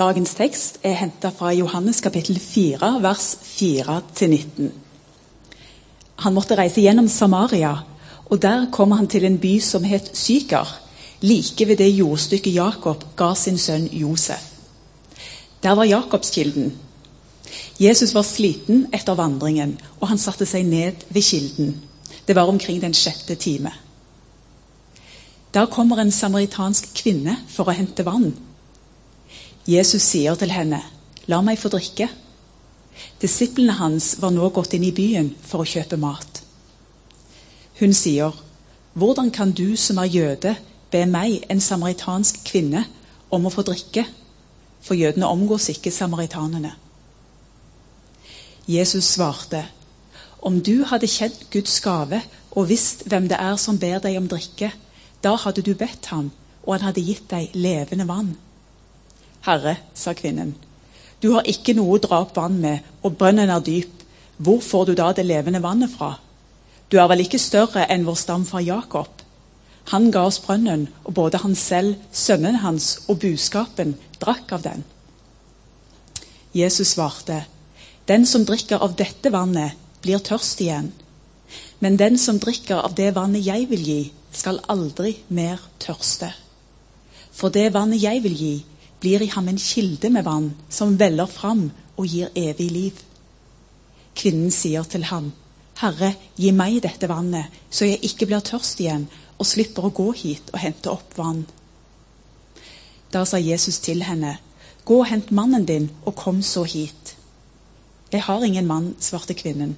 Dagens tekst er henta fra Johannes kapittel 4, vers 4-19. Han måtte reise gjennom Samaria, og der kom han til en by som het Syker, like ved det jordstykket Jakob ga sin sønn Josef. Der var Jakobskilden. Jesus var sliten etter vandringen, og han satte seg ned ved kilden. Det var omkring den sjette time. Der kommer en samaritansk kvinne for å hente vann. Jesus sier til henne, 'La meg få drikke'. Disiplene hans var nå gått inn i byen for å kjøpe mat. Hun sier, 'Hvordan kan du som er jøde, be meg, en samaritansk kvinne, om å få drikke?' For jødene omgås ikke samaritanene. Jesus svarte, 'Om du hadde kjent Guds gave og visst hvem det er som ber deg om drikke,' da hadde du bedt ham, og han hadde gitt deg levende vann. Herre, sa kvinnen, du har ikke noe å dra opp vann med, og brønnen er dyp. Hvor får du da det levende vannet fra? Du er vel ikke større enn vår stamfar Jakob? Han ga oss brønnen, og både han selv, sønnen hans og buskapen drakk av den. Jesus svarte, Den som drikker av dette vannet, blir tørst igjen. Men den som drikker av det vannet jeg vil gi, skal aldri mer tørste. For det vannet jeg vil gi, blir i ham en kilde med vann som veller fram og gir evig liv. Kvinnen sier til ham, Herre, gi meg dette vannet, så jeg ikke blir tørst igjen og slipper å gå hit og hente opp vann. Da sa Jesus til henne, Gå og hent mannen din, og kom så hit. Jeg har ingen mann, svarte kvinnen.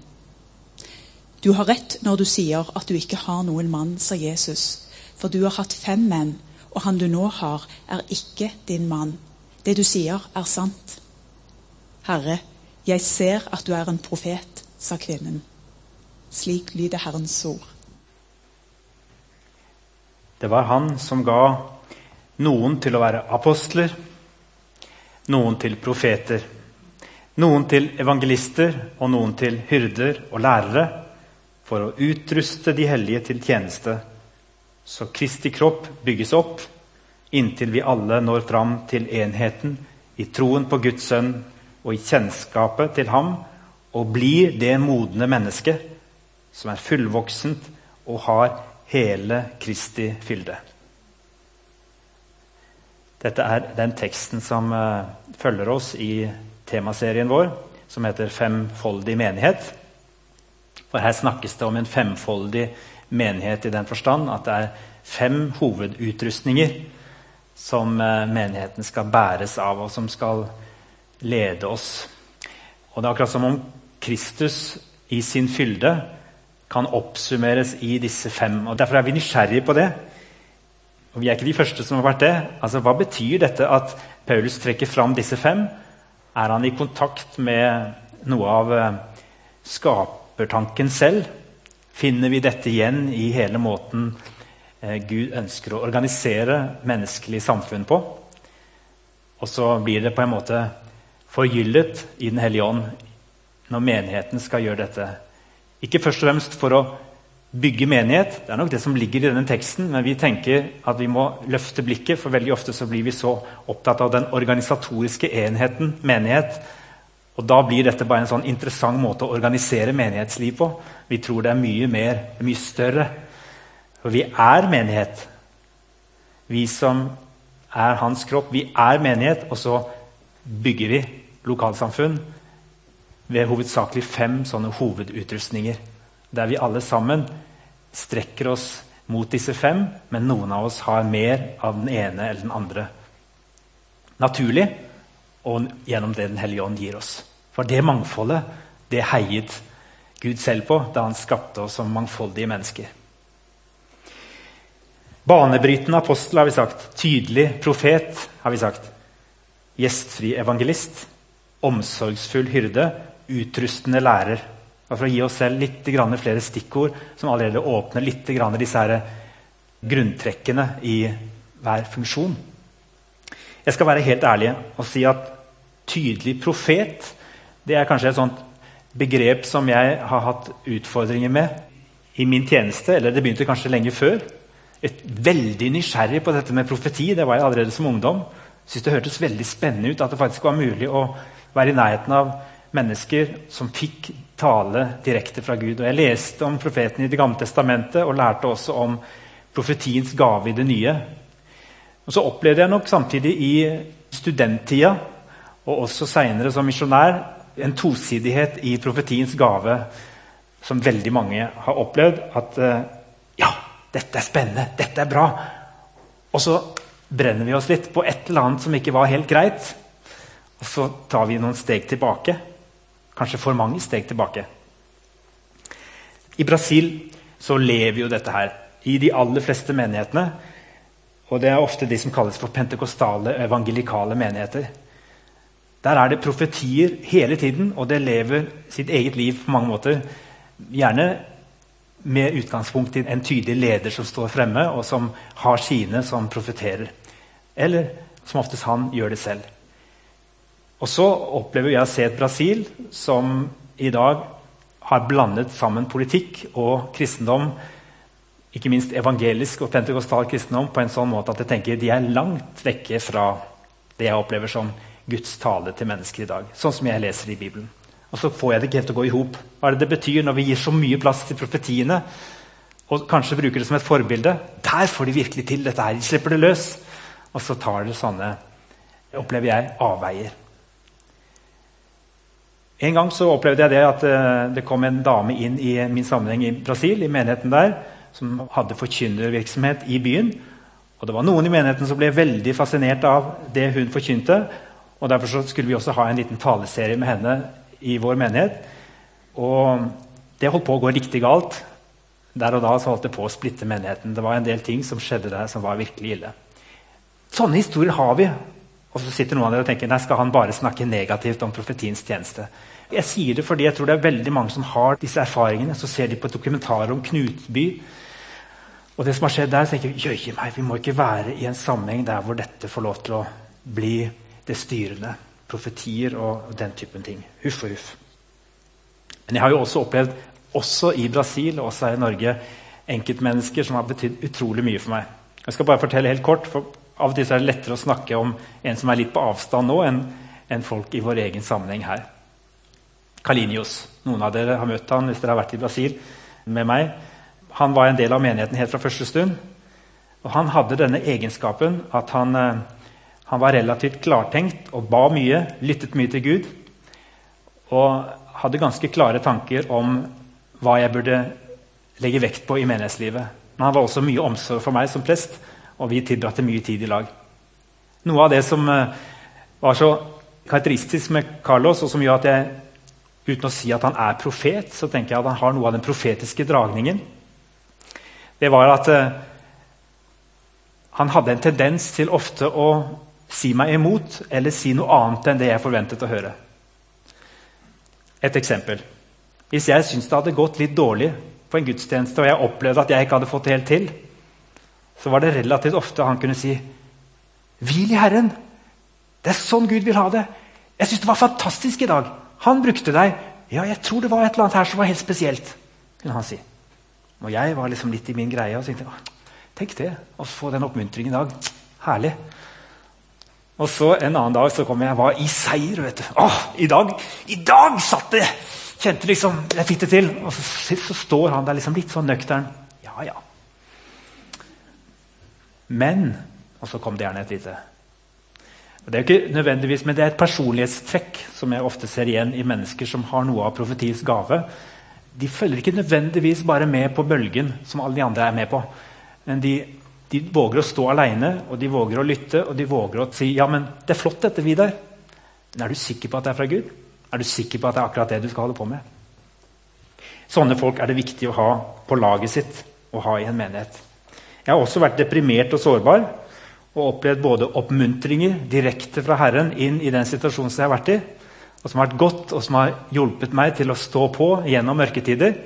Du har rett når du sier at du ikke har noen mann, sa Jesus, for du har hatt fem menn, og han du nå har, er ikke din mann. Det du sier, er sant. Herre, jeg ser at du er en profet, sa kvinnen. Slik lyder Herrens ord. Det var han som ga noen til å være apostler, noen til profeter, noen til evangelister og noen til hyrder og lærere, for å utruste de hellige til tjeneste så Kristi kropp bygges opp inntil vi alle når fram til enheten i troen på Guds sønn og i kjennskapet til ham, og blir det modne mennesket som er fullvoksent og har hele Kristi fylde. Dette er den teksten som uh, følger oss i temaserien vår, som heter 'Femfoldig menighet'. For her snakkes det om en femfoldig menighet i den forstand at det er fem hovedutrustninger som eh, menigheten skal bæres av, og som skal lede oss. Og Det er akkurat som om Kristus i sin fylde kan oppsummeres i disse fem. og Derfor er vi nysgjerrige på det. Og Vi er ikke de første som har vært det. Altså, Hva betyr dette at Paulus trekker fram disse fem? Er han i kontakt med noe av eh, skapertanken selv? Finner vi dette igjen i hele måten eh, Gud ønsker å organisere menneskelig samfunn på. Og så blir det på en måte forgyllet i Den hellige ånd når menigheten skal gjøre dette. Ikke først og fremst for å bygge menighet, det er nok det som ligger i denne teksten, men vi tenker at vi må løfte blikket, for veldig ofte så blir vi så opptatt av den organisatoriske enheten menighet og Da blir dette bare en sånn interessant måte å organisere menighetsliv på. Vi tror det er mye mer, mye større. For vi er menighet. Vi som er hans kropp, vi er menighet. Og så bygger vi lokalsamfunn ved hovedsakelig fem sånne hovedutrustninger. Der vi alle sammen strekker oss mot disse fem, men noen av oss har mer av den ene eller den andre. Naturlig og gjennom det Den hellige ånd gir oss. For det mangfoldet det heiet Gud selv på da han skapte oss som mangfoldige mennesker. Banebrytende apostel, har vi sagt. Tydelig profet, har vi sagt. Gjestfri evangelist. Omsorgsfull hyrde. Utrustende lærer. Og for å gi oss selv litt flere stikkord som allerede åpner litt disse her grunntrekkene i hver funksjon. Jeg skal være helt ærlig og si at tydelig profet det er kanskje et sånt begrep som jeg har hatt utfordringer med i min tjeneste. Eller det begynte kanskje lenge før. Et veldig nysgjerrig på dette med profeti. Det var jeg allerede som ungdom. Syns det hørtes veldig spennende ut at det faktisk var mulig å være i nærheten av mennesker som fikk tale direkte fra Gud. Og Jeg leste om profeten i Det gamle testamentet og lærte også om profetiens gave i det nye. Og Så opplevde jeg nok samtidig i studenttida og også seinere som misjonær en tosidighet i profetiens gave som veldig mange har opplevd. At eh, ja, dette er spennende, dette er bra. Og så brenner vi oss litt på et eller annet som ikke var helt greit. Og så tar vi noen steg tilbake. Kanskje for mange steg tilbake. I Brasil så lever jo dette her. I de aller fleste menighetene. Og det er ofte de som kalles for pentekostale evangelikale menigheter. Der er det profetier hele tiden, og det lever sitt eget liv på mange måter. Gjerne med utgangspunkt i en tydelig leder som står fremme, og som har sine som profeterer. Eller som oftest han gjør det selv. Og så opplever jeg å se et Brasil som i dag har blandet sammen politikk og kristendom, ikke minst evangelisk og pentekostal kristendom, på en sånn måte at jeg tenker de er langt vekke fra det jeg opplever som Guds tale til mennesker i dag. Sånn som jeg leser i Bibelen. Og så får jeg det ikke helt til å gå i hop. Hva er det det betyr når vi gir så mye plass til profetiene? Og kanskje bruker det som et forbilde. Der får de virkelig til dette her. De slipper det løs. Og så tar det sånne, opplever jeg, avveier. En gang så opplevde jeg det at uh, det kom en dame inn i min sammenheng i Brasil, i menigheten der, som hadde forkynnervirksomhet i byen. Og det var noen i menigheten som ble veldig fascinert av det hun forkynte. og Derfor skulle vi også ha en liten taleserie med henne i vår menighet. Og det holdt på å gå riktig galt. Der og da så holdt det på å splitte menigheten. Det var en del ting som skjedde der som var virkelig ille. Sånne historier har vi. Og så sitter noen av dere og tenker nei, skal han bare snakke negativt om profetiens tjeneste. Jeg sier det fordi jeg tror det er veldig mange som har disse erfaringene. Så ser de på dokumentarer om Knutby. Og det som har skjedd der, så tenker jeg, jøye meg, vi må ikke være i en sammenheng der hvor dette får lov til å bli det styrende. Profetier og den typen ting. Huff og huff. Men jeg har jo også opplevd, også i Brasil og også her i Norge, enkeltmennesker som har betydd utrolig mye for meg. Jeg skal bare fortelle helt kort, for Av og til er det lettere å snakke om en som er litt på avstand nå, enn en folk i vår egen sammenheng her. Kalinius. Noen av dere har møtt han hvis dere har vært i Brasil med meg. Han var en del av menigheten helt fra første stund. Og han hadde denne egenskapen at han, eh, han var relativt klartenkt og ba mye, lyttet mye til Gud. Og hadde ganske klare tanker om hva jeg burde legge vekt på i menighetslivet. Men han var også mye omsorg for meg som prest, og vi tilbrakte mye tid i lag. Noe av det som eh, var så karakteristisk med Carlos, og som gjør at jeg uten å si at han er profet, så tenker jeg at han har noe av den profetiske dragningen. Det var at eh, han hadde en tendens til ofte å si meg imot eller si noe annet enn det jeg forventet å høre. Et eksempel. Hvis jeg syntes det hadde gått litt dårlig på en gudstjeneste, og jeg opplevde at jeg ikke hadde fått det helt til, så var det relativt ofte han kunne si Hvil i Herren! Det er sånn Gud vil ha det. Jeg syns det var fantastisk i dag. Han brukte deg. Ja, jeg tror det var et eller annet her som var helt spesielt. kunne han si. Og jeg var liksom litt i min greie og tenkte tenk det, å få den oppmuntringen i dag. Herlig. Og så En annen dag så kom jeg, jeg var i seier. vet du. Åh, i dag, i dag satt det! Kjente liksom, Jeg fikk det til. Og så, så står han der liksom litt sånn nøktern. Ja, ja. Men Og så kom det gjerne et lite det er ikke nødvendigvis, men det er et personlighetstrekk som jeg ofte ser igjen i mennesker som har noe av profetiens gave. De følger ikke nødvendigvis bare med på bølgen som alle de andre er med på. Men de, de våger å stå alene, og de våger å lytte og de våger å si ja, men det er flott dette, Vidar. Men er du sikker på at det er fra Gud? Er du sikker på at det er akkurat det du skal holde på med? Sånne folk er det viktig å ha på laget sitt og ha i en menighet. Jeg har også vært deprimert og sårbar og opplevd både oppmuntringer direkte fra Herren inn i den situasjonen jeg har vært i, og som har vært godt, og som har hjulpet meg til å stå på gjennom mørketider.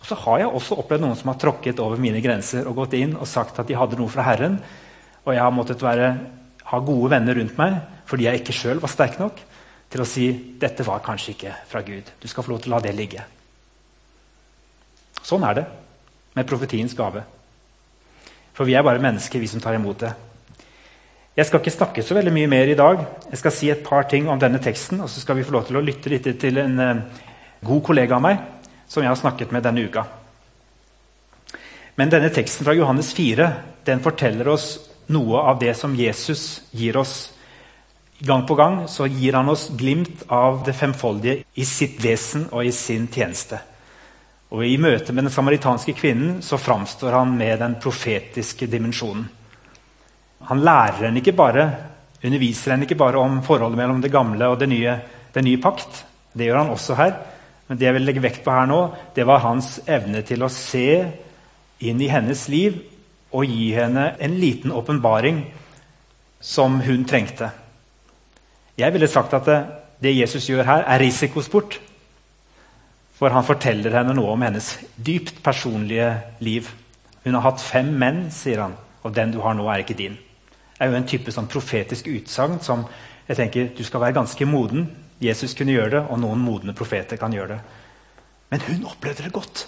Og så har jeg også opplevd noen som har tråkket over mine grenser og gått inn og sagt at de hadde noe fra Herren, og jeg har måttet være, ha gode venner rundt meg fordi jeg ikke sjøl var sterk nok til å si dette var kanskje ikke fra Gud. Du skal få lov til å la det ligge. Sånn er det med profetiens gave. For vi er bare mennesker, vi som tar imot det. Jeg skal ikke snakke så veldig mye mer i dag. Jeg skal si et par ting om denne teksten, og så skal vi få lov til å lytte litt til en uh, god kollega av meg som jeg har snakket med denne uka. Men denne teksten fra Johannes 4 den forteller oss noe av det som Jesus gir oss. Gang på gang så gir han oss glimt av det femfoldige i sitt vesen og i sin tjeneste. Og I møte med den samaritanske kvinnen så framstår han med den profetiske dimensjonen. Han lærer henne ikke bare, underviser henne ikke bare om forholdet mellom det gamle og det nye, den nye pakt. Det gjør han også her. Men det jeg vil legge vekt på her nå, det var hans evne til å se inn i hennes liv og gi henne en liten åpenbaring som hun trengte. Jeg ville sagt at det, det Jesus gjør her, er risikosport. For han forteller henne noe om hennes dypt personlige liv. Hun har hatt fem menn, sier han, og den du har nå, er ikke din er jo en type sånn profetisk utsagn som jeg tenker du skal være ganske moden. Jesus kunne gjøre det, og noen modne profeter kan gjøre det. Men hun opplevde det godt.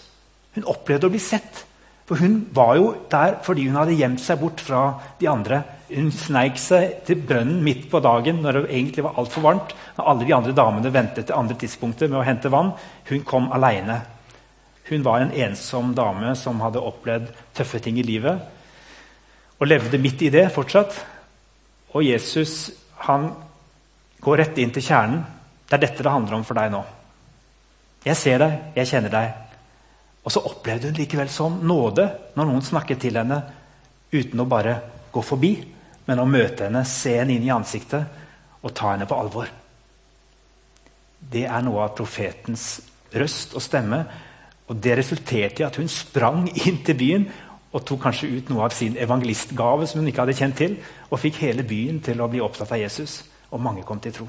Hun opplevde å bli sett. For hun var jo der fordi hun hadde gjemt seg bort fra de andre. Hun sneik seg til brønnen midt på dagen når det egentlig var altfor varmt. Når alle de andre damene ventet til andre tidspunkter med å hente vann. Hun kom aleine. Hun var en ensom dame som hadde opplevd tøffe ting i livet og levde midt i det fortsatt. Og Jesus han går rett inn til kjernen. Det er dette det handler om for deg nå. Jeg ser deg, jeg kjenner deg. Og så opplevde hun likevel som nåde når noen snakket til henne uten å bare gå forbi, men å møte henne, se henne inn i ansiktet og ta henne på alvor. Det er noe av profetens røst og stemme. Og det resulterte i at hun sprang inn til byen og tok kanskje ut noe av sin evangelistgave som hun ikke hadde kjent til, og fikk hele byen til å bli opptatt av Jesus. Og mange kom til tro.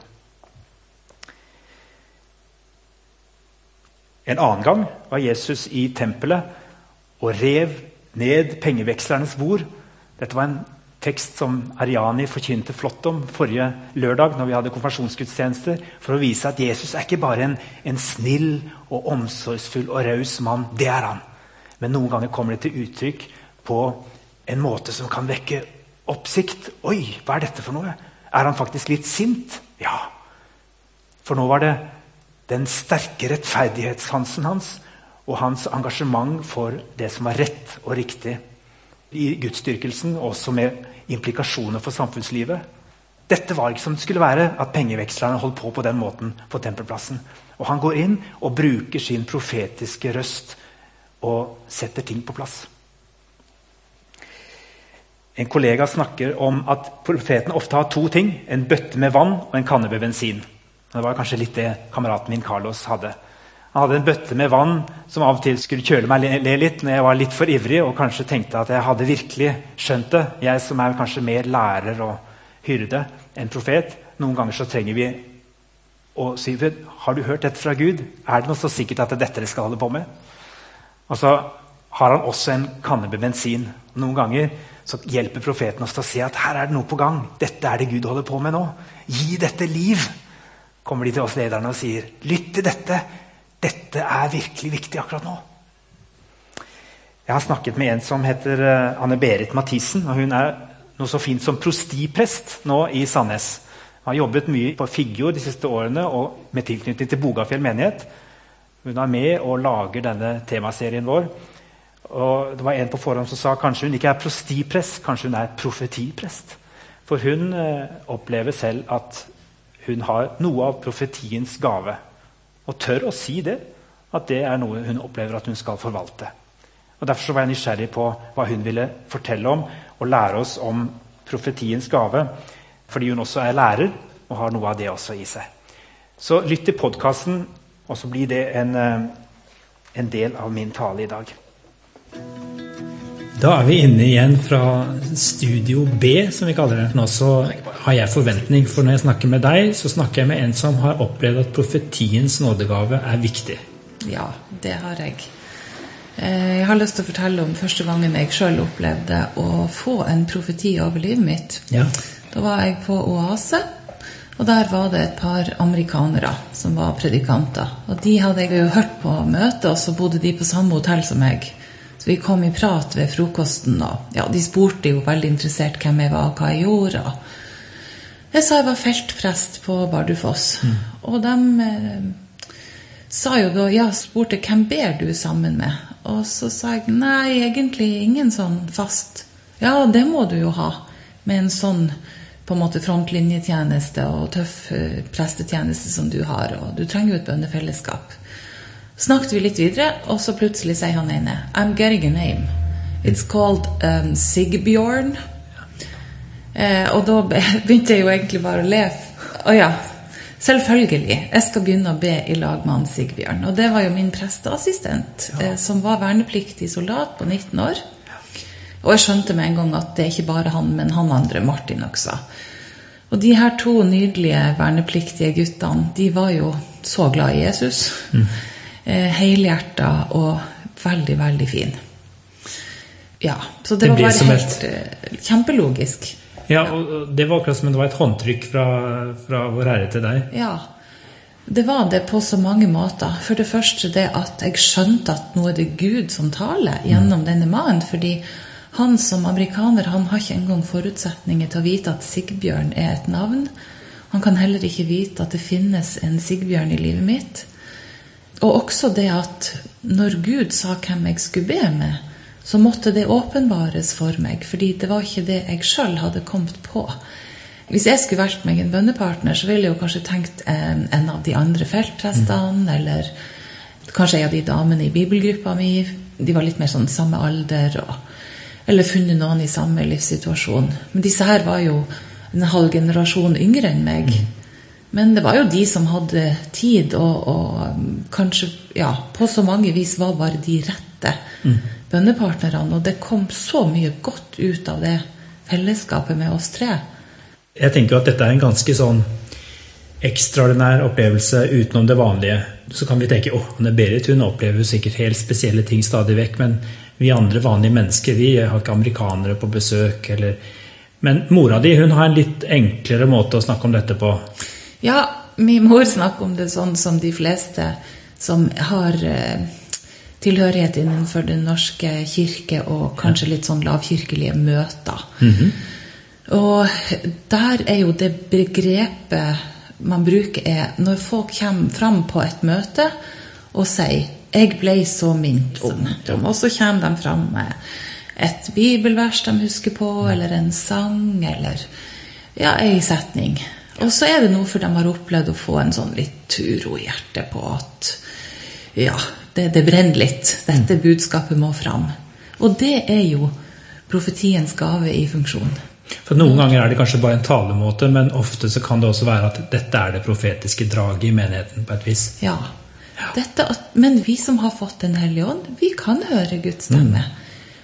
En annen gang var Jesus i tempelet og rev ned pengevekslernes bord. Dette var en tekst som Ariani forkynte flott om forrige lørdag når vi hadde konfirmasjonsgudstjenester, for å vise at Jesus er ikke bare en, en snill og omsorgsfull og raus mann. Det er han. Men noen ganger kommer det til uttrykk på en måte som kan vekke oppsikt. Oi, hva er dette for noe? Er han faktisk litt sint? Ja. For nå var det den sterke rettferdighetssansen hans og hans engasjement for det som var rett og riktig i gudsdyrkelsen, også med implikasjoner for samfunnslivet. Dette var ikke som det skulle være, at pengevekslerne holdt på på den måten på tempelplassen. Og Han går inn og bruker sin profetiske røst og setter ting på plass. En kollega snakker om at profeten ofte har to ting. En bøtte med vann og en kanne med bensin. Det var kanskje litt det kameraten min Carlos hadde. Han hadde en bøtte med vann som av og til skulle kjøle meg le litt når jeg var litt for ivrig og kanskje tenkte at jeg hadde virkelig skjønt det. Jeg som er kanskje mer lærer og hyrde enn profet. Noen ganger så trenger vi å si Har du hørt dette fra Gud? Er det noe så sikkert at det er dette dere skal holde på med? Og så har han også en kanne med bensin. Noen ganger så hjelper profeten oss til å se at her er det noe på gang. Dette er det Gud holder på med nå. Gi dette liv! kommer de til oss lederne og sier. Lytt til dette. Dette er virkelig viktig akkurat nå. Jeg har snakket med en som heter eh, Anne-Berit Mathisen. og Hun er noe så fint som prostiprest nå i Sandnes. Hun har jobbet mye på Figgjo de siste årene og med tilknytning til Bogafjell menighet. Hun er med og lager denne temaserien vår. Og det var En på forhånd som sa kanskje hun ikke er prostiprest, kanskje hun er profetiprest. For hun eh, opplever selv at hun har noe av profetiens gave. Og tør å si det, at det er noe hun opplever at hun skal forvalte. Og Derfor var jeg nysgjerrig på hva hun ville fortelle om og lære oss om profetiens gave. Fordi hun også er lærer og har noe av det også i seg. Så lytt til podkasten og så blir det en, eh, en del av min tale i dag. Da er vi inne igjen fra Studio B, som vi kaller det. Nå så har jeg forventning, for når jeg snakker med deg, så snakker jeg med en som har opplevd at profetiens nådegave er viktig. Ja, det har jeg. Eh, jeg har lyst til å fortelle om første gangen jeg sjøl opplevde å få en profeti over livet mitt. Ja. Da var jeg på Oase og der var det et par amerikanere som var predikanter. Og de hadde jeg jo hørt på møtet, og så bodde de på samme hotell som meg. Så vi kom i prat ved frokosten, og ja, de spurte jo veldig interessert hvem jeg var, og hva jeg gjorde. og Jeg sa jeg var feltprest på Bardufoss. Og de eh, sa jo da, ja, spurte hvem ber du sammen med? Og så sa jeg nei, egentlig ingen sånn fast. Ja, det må du jo ha med en sånn på en måte frontlinjetjeneste og tøff eh, prestetjeneste som du har. Og du trenger jo et bønnefellesskap. Snakket vi litt videre, og så plutselig sier han ene I'm getting a name. It's called um, Sigbjørn. Eh, og da begynte jeg jo egentlig bare å le. Å ja, selvfølgelig. Jeg skal begynne å be i lag med han Sigbjørn. Og det var jo min presteassistent, eh, som var vernepliktig soldat på 19 år. Og jeg skjønte med en gang at det er ikke bare han, men han andre, Martin også. Og de her to nydelige vernepliktige guttene, de var jo så glad i Jesus. Mm. Helhjerta og veldig, veldig fin. Ja, så det, Det var bare helt et... kjempelogisk. Ja, og det var akkurat som det var et håndtrykk fra, fra Vår Herre til deg. Ja, det var det på så mange måter. For det første det at jeg skjønte at nå er det Gud som taler gjennom denne mannen. Fordi han som amerikaner han har ikke engang forutsetninger til å vite at Sigbjørn er et navn. Han kan heller ikke vite at det finnes en Sigbjørn i livet mitt. Og også det at når Gud sa hvem jeg skulle be med, så måtte det åpenbares for meg, fordi det var ikke det jeg sjøl hadde kommet på. Hvis jeg skulle valgt meg en bønnepartner, så ville jeg jo kanskje tenkt en, en av de andre feltprestene, eller kanskje en av de damene i bibelgruppa mi. De var litt mer sånn samme alder, og, eller funnet noen i samme livssituasjon. Men disse her var jo en halv generasjon yngre enn meg. Men det var jo de som hadde tid, og, og um, kanskje ja, på så mange vis var bare de rette bønnepartnerne. Og det kom så mye godt ut av det fellesskapet med oss tre. Jeg tenker at dette er en ganske sånn ekstraordinær opplevelse utenom det vanlige. Så kan vi tenke åh, Anne Berit hun opplever sikkert helt spesielle ting stadig vekk. Men vi andre vanlige mennesker vi har ikke amerikanere på besøk. eller... Men mora di hun har en litt enklere måte å snakke om dette på. Ja, min mor snakker om det sånn som de fleste som har eh, tilhørighet innenfor Den norske kirke og kanskje litt sånn lavkirkelige møter. Og der er jo det begrepet man bruker, er når folk kommer fram på et møte og sier 'Jeg ble så minnet om'. Og så kommer de fram med et bibelvers de husker på, eller en sang, eller ja, ei setning. Og så er det noe for de har opplevd å få en sånn litt uro i hjertet på at ja, det, det brenner litt. Dette budskapet må fram. Og det er jo profetiens gave i funksjon. For Noen ganger er det kanskje bare en talemåte, men ofte så kan det også være at dette er det profetiske draget i menigheten. på et vis. Ja. Dette men vi som har fått Den hellige ånd, vi kan høre Guds stemme.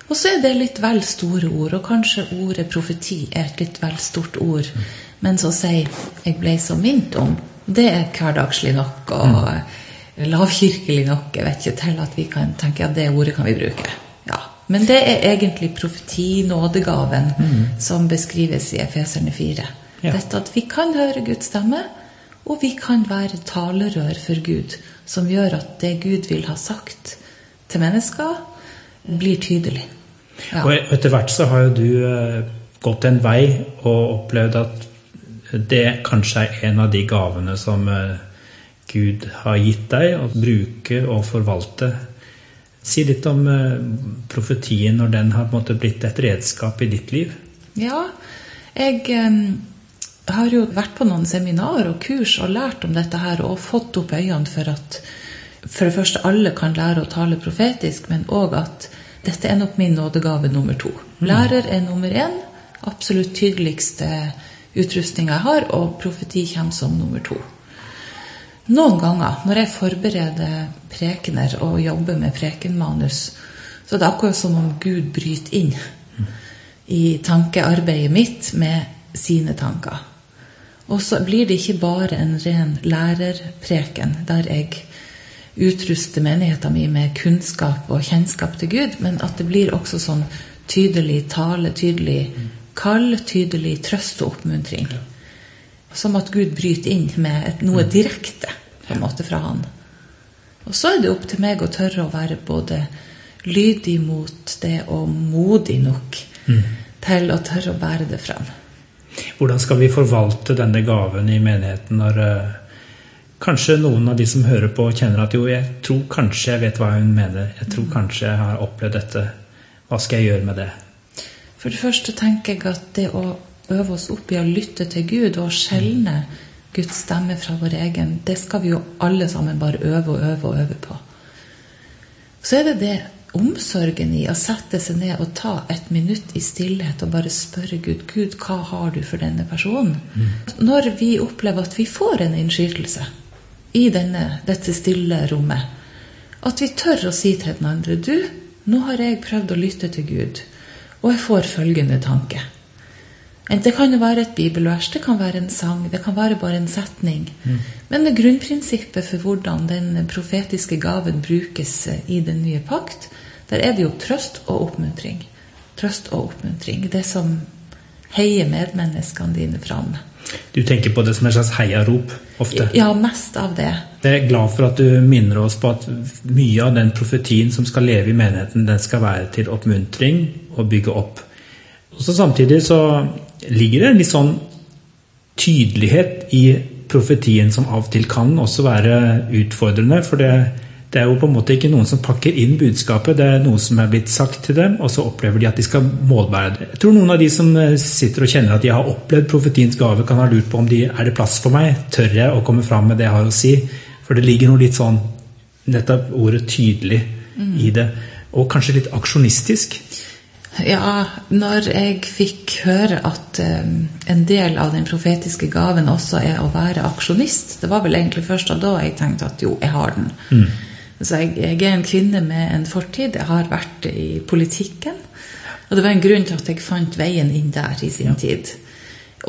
Og så er det litt vel store ord, og kanskje ordet profeti er et litt vel stort ord. Men så sier 'jeg ble så minnet om', det er hverdagslig nok og lavkirkelig nok jeg vet ikke, til at vi kan tenke at det ordet kan vi bruke. Ja. Men det er egentlig profeti, nådegaven, som beskrives i Efeserne 4. Ja. Dette at vi kan høre Guds stemme, og vi kan være talerør for Gud, som gjør at det Gud vil ha sagt til mennesker, blir tydelig. Ja. Og etter hvert så har jo du eh, gått en vei og opplevd at det kanskje er en av de gavene som eh, Gud har gitt deg å bruke og forvalte. Si litt om eh, profetien når den har blitt et redskap i ditt liv. Ja, jeg eh, har jo vært på noen seminarer og kurs og lært om dette her og fått opp øynene for at for det første alle kan lære å tale profetisk, men òg at dette er nok min nådegave nummer to. Lærer er nummer én, absolutt tydeligste utrustninga jeg har, og profeti kommer som nummer to. Noen ganger når jeg forbereder prekener og jobber med prekenmanus, så er det akkurat som om Gud bryter inn i tankearbeidet mitt med sine tanker. Og så blir det ikke bare en ren lærerpreken der jeg utruster menigheten min med kunnskap og kjennskap til Gud, men at det blir også sånn tydelig tale, tydelig kall, tydelig trøst og oppmuntring. Som at Gud bryter inn med et, noe direkte på en måte fra Han. Og så er det opp til meg å tørre å være både lydig mot det og modig nok til å tørre å bære det frem. Hvordan skal vi forvalte denne gaven i menigheten når eh, kanskje noen av de som hører på, kjenner at jo, jeg tror kanskje jeg vet hva hun mener. Jeg tror kanskje jeg har opplevd dette. Hva skal jeg gjøre med det? For det første tenker jeg at det å øve oss opp i å lytte til Gud og skjelne Guds stemme fra vår egen, det skal vi jo alle sammen bare øve og øve og øve på. Så er det det omsorgen i å sette seg ned og ta et minutt i stillhet og bare spørre Gud Gud, hva har du for denne personen? Når vi opplever at vi får en innskytelse i denne, dette stille rommet, at vi tør å si til den andre Du, nå har jeg prøvd å lytte til Gud, og jeg får følgende tanke. Det kan jo være et bibelvers, det kan være en sang, det kan være bare en setning. Men det grunnprinsippet for hvordan den profetiske gaven brukes i den nye pakt, der er det jo trøst og oppmuntring. Trøst og oppmuntring. Det som heier medmenneskene dine fram. Du tenker på det som et slags heiarop ofte? Ja, mest av det. Jeg er glad for at du minner oss på at mye av den profetien som skal leve i menigheten, den skal være til oppmuntring og bygge opp. Og så Samtidig så ligger det en litt sånn tydelighet i profetien som av og til kan også være utfordrende. For det, det, er jo på en måte ikke noen som pakker inn budskapet, det er noe som er blitt sagt til dem, og så opplever de at de skal målbære det. Jeg tror noen av de som eh, sitter og kjenner at de har opplevd profetiens gave, kan ha lurt på om de er det plass for meg, tør jeg å komme fram med det jeg har å si? For det ligger noe litt sånn nettopp ordet tydelig mm. i det. Og kanskje litt aksjonistisk. Ja, når jeg fikk høre at um, en del av den profetiske gaven også er å være aksjonist Det var vel egentlig først da jeg tenkte at jo, jeg har den. Mm. Så jeg, jeg, er en kvinne med en fortid. Jeg har vært i politikken. Og det var en grunn til at jeg fant veien inn der i sin ja. tid.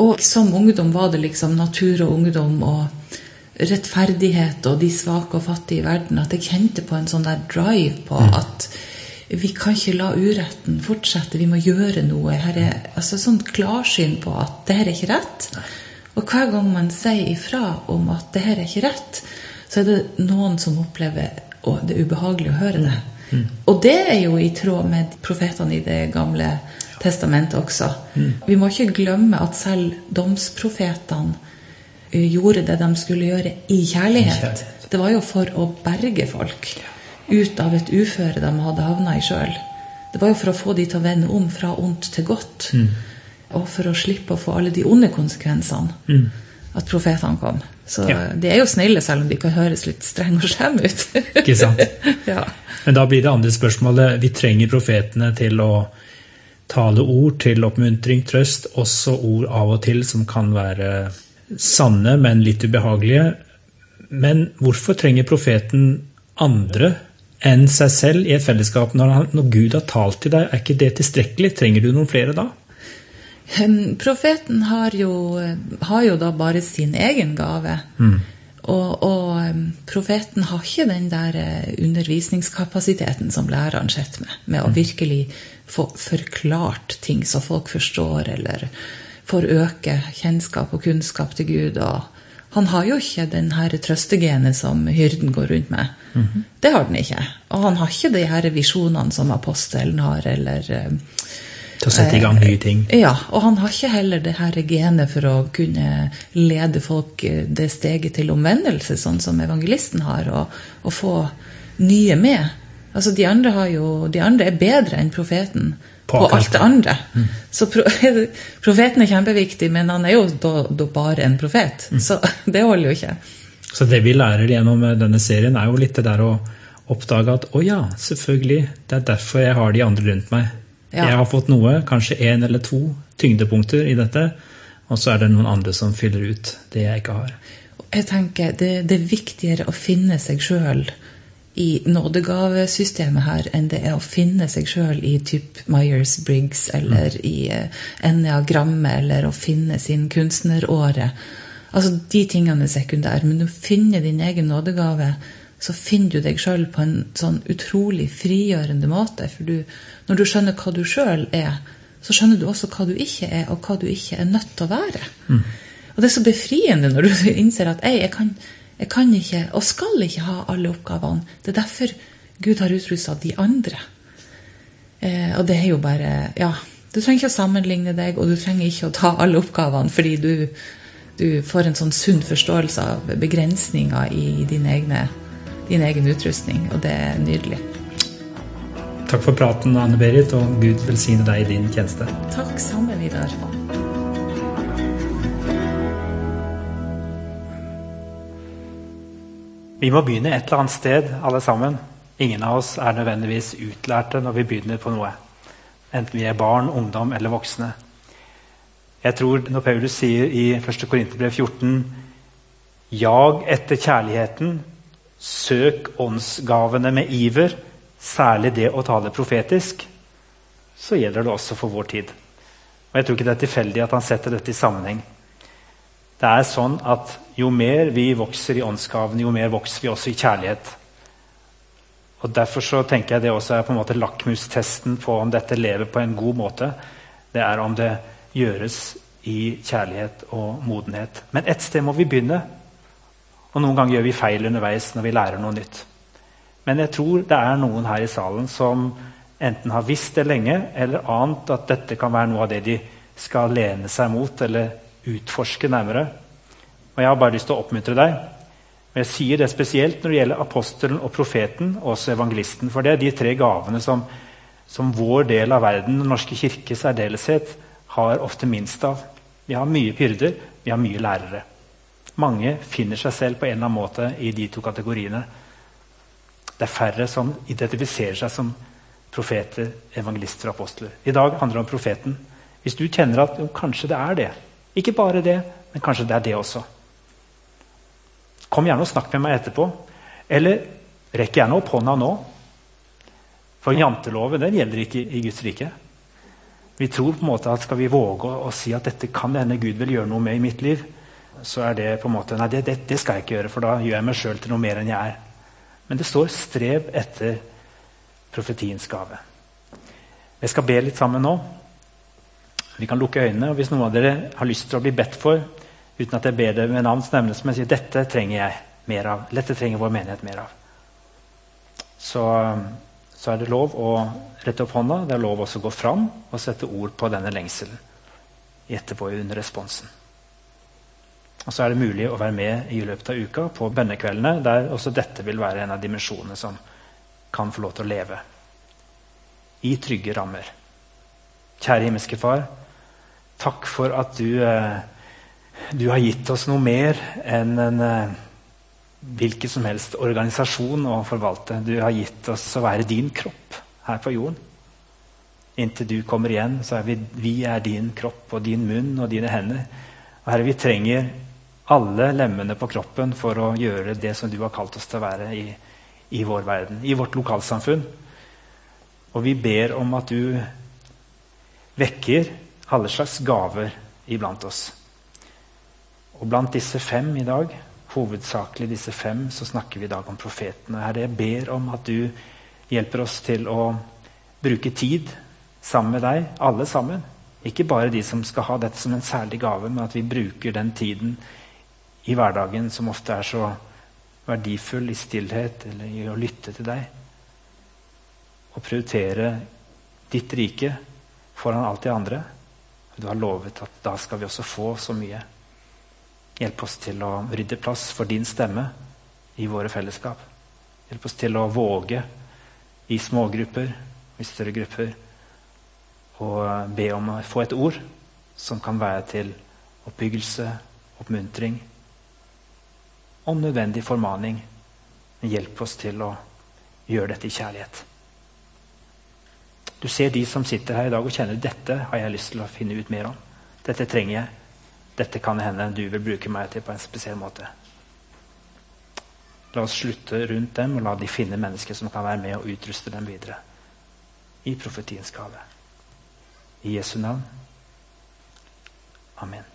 Og som ungdom var det liksom natur og ungdom og rettferdighet og de svake og fattige i verden at jeg kjente på en sånn der drive på mm. at vi kan ikke la uretten fortsette, vi må gjøre noe. Her er altså sånn klarsyn på at det her er ikke rett. Og hver gang man sier ifra om at det her er ikke rett, så er det noen som opplever å, det er ubehagelig å høre det. Mm. Og det er jo i tråd med profetene i Det gamle testamentet også. Mm. Vi må ikke glemme at selv domsprofetene eh, gjorde det de skulle gjøre i kjærlighet. Det var jo for å berge folk ut av et uføre de hadde havna i sjøl. Det var jo for å få de til å vende om fra ondt til godt. Mm. Og for å slippe å få alle de onde konsekvensene. Mm. At profetene kom. Så ja. de er jo snille, selv om de kan høres litt strenge og slemme ut. Ikke sant? ja. Men da blir det andre spørsmålet Vi trenger profetene til å tale ord til oppmuntring, trøst. Også ord av og til som kan være sanne, men litt ubehagelige. Men hvorfor trenger profeten andre enn seg selv i et fellesskap. Når, han, når, Gud har talt til deg, er ikke det tilstrekkelig? Trenger du noen flere da? Profeten har jo, har jo da bare sin egen gave. Mm. Og, og, profeten har ikke den der eh, undervisningskapasiteten som læreren sitter med, med å mm. virkelig få forklart ting så folk forstår, eller får øke kjennskap og kunnskap til Gud. og han har jo ikke den her trøstegenet som hyrden går rundt med. Mm -hmm. Det har den ikke. Og han har ikke de her visjonene som apostelen har, eller eh, Til å sette i gang nye ting? Eh, ja. Og han har ikke heller det her genet for å kunne lede folk eh, det steget til omvendelse, sånn som evangelisten har, og, og få nye med. Altså, de andre, jo, de andre er bedre enn profeten på, på alt det andre. Mm. Så pro profeten er kjempeviktig, men han er jo da, da bare en profet. Mm. Så det holder jo ikke. Så det vi lærer gjennom eh, denne serien, er jo litt det der å oppdage at å ja, selvfølgelig, det er derfor jeg har de andre rundt meg. Ja. Jeg har fått noe, kanskje én eller to tyngdepunkter i dette, og så er det noen andre som fyller ut det jeg ikke har. Jeg tenker det, det er viktigere å finne seg sjøl i nådegavesystemet her enn det er å finne seg sjøl i typ Myers-Briggs eller mm. i uh, enneagrammet eller å finne sin kunstneråre. Altså, De tingene er sekundære. Men å finne din egen nådegave, så finner du deg sjøl på en sånn utrolig frigjørende måte. For du, når du skjønner hva du sjøl er, så skjønner du også hva du ikke er, og hva du ikke er nødt til å være. Mm. Og det er så befriende når du innser at jeg, kan jeg kan ikke, og skal ikke, ha alle oppgavene. Det er derfor Gud har utrusta de andre. Eh, og det er jo bare Ja, du trenger ikke å sammenligne deg, og du trenger ikke å ta alle oppgavene, fordi du, du får en sånn sunn forståelse av begrensninger i dine egne, din egen utrustning, og det er nydelig. Takk for praten, Anne Berit, og Gud velsigne deg i din tjeneste. Takk samme, Vidar. Vi må begynne et eller annet sted, alle sammen. Ingen av oss er nødvendigvis utlærte når vi begynner på noe. Enten vi er barn, ungdom eller voksne. Jeg tror Når Paulus sier i 1. Korinterbrev 14 Jag etter kjærligheten, søk åndsgavene med iver, særlig det å tale profetisk, så gjelder det også for vår tid. Og Jeg tror ikke det er tilfeldig at han setter dette i sammenheng. Det er sånn at Jo mer vi vokser i åndsgavene, jo mer vokser vi også i kjærlighet. Og Derfor så tenker jeg det også er på en måte lakmustesten på om dette lever på en god måte. Det er om det gjøres i kjærlighet og modenhet. Men ett sted må vi begynne. Og noen ganger gjør vi feil underveis når vi lærer noe nytt. Men jeg tror det er noen her i salen som enten har visst det lenge, eller ant at dette kan være noe av det de skal lene seg mot eller utforske nærmere. Og Jeg har bare lyst til å oppmuntre deg. Men Jeg sier det spesielt når det gjelder apostelen og profeten og også evangelisten. For det er de tre gavene som, som vår del av verden, Den norske kirke særdeleshet, har ofte minst av. Vi har mye pyrder, vi har mye lærere. Mange finner seg selv på en eller annen måte i de to kategoriene. Det er færre som identifiserer seg som profeter, evangelister og apostler. I dag handler det om profeten. Hvis du kjenner at jo, kanskje det er det, ikke bare det, men kanskje det er det også. Kom gjerne og snakk med meg etterpå. Eller rekk gjerne opp hånda nå. For janteloven den gjelder ikke i Guds rike. Vi tror på en måte at skal vi våge å, si at dette kan hende Gud vil gjøre noe med i mitt liv, så er det på en måte Nei, det, det, det skal jeg ikke gjøre, for da gjør jeg meg sjøl til noe mer enn jeg er. Men det står 'strev etter profetiens gave'. Jeg skal be litt sammen nå. Vi kan lukke øynene. og Hvis noen av dere har lyst til å bli bedt for, uten at jeg ber dere med navn, så nevnes jeg sier dette trenger jeg mer av. Dette trenger vår menighet mer av. Så, så er det lov å rette opp hånda. Det er lov også å gå fram og sette ord på denne lengselen etterpå under responsen. Og så er det mulig å være med i løpet av uka på bønnekveldene, der også dette vil være en av dimensjonene som kan få lov til å leve i trygge rammer. Kjære himmelske Far, takk for at du, eh, du har gitt oss noe mer enn en eh, hvilken som helst organisasjon å forvalte. Du har gitt oss å være din kropp her på jorden. Inntil du kommer igjen, så er vi, vi er din kropp og din munn og dine hender. Og Herre, vi trenger alle lemmene på kroppen for å gjøre det som du har kalt oss til å være i, i vår verden, i vårt lokalsamfunn. Og vi ber om at du vekker alle slags gaver iblant oss. Og blant disse fem i dag, hovedsakelig disse fem, så snakker vi i dag om profetene. Herre, jeg ber om at du hjelper oss til å bruke tid sammen med deg, alle sammen. Ikke bare de som skal ha dette som en særlig gave, men at vi bruker den tiden i hverdagen som ofte er så verdifull i stillhet eller i å lytte til deg. Og prioritere ditt rike foran alt det andre. Du har lovet at da skal vi også få så mye. Hjelp oss til å rydde plass for din stemme i våre fellesskap. Hjelp oss til å våge i smågrupper i større grupper å be om å få et ord som kan være til oppbyggelse, oppmuntring om nødvendig formaning. Men hjelp oss til å gjøre dette i kjærlighet. Du ser de som sitter her i dag og kjenner dette har jeg lyst til å finne ut mer om. Dette trenger jeg. Dette kan hende du vil bruke meg til på en spesiell måte. La oss slutte rundt dem og la de finne mennesker som kan være med og utruste dem videre i profetiens gave. I Jesu navn. Amen.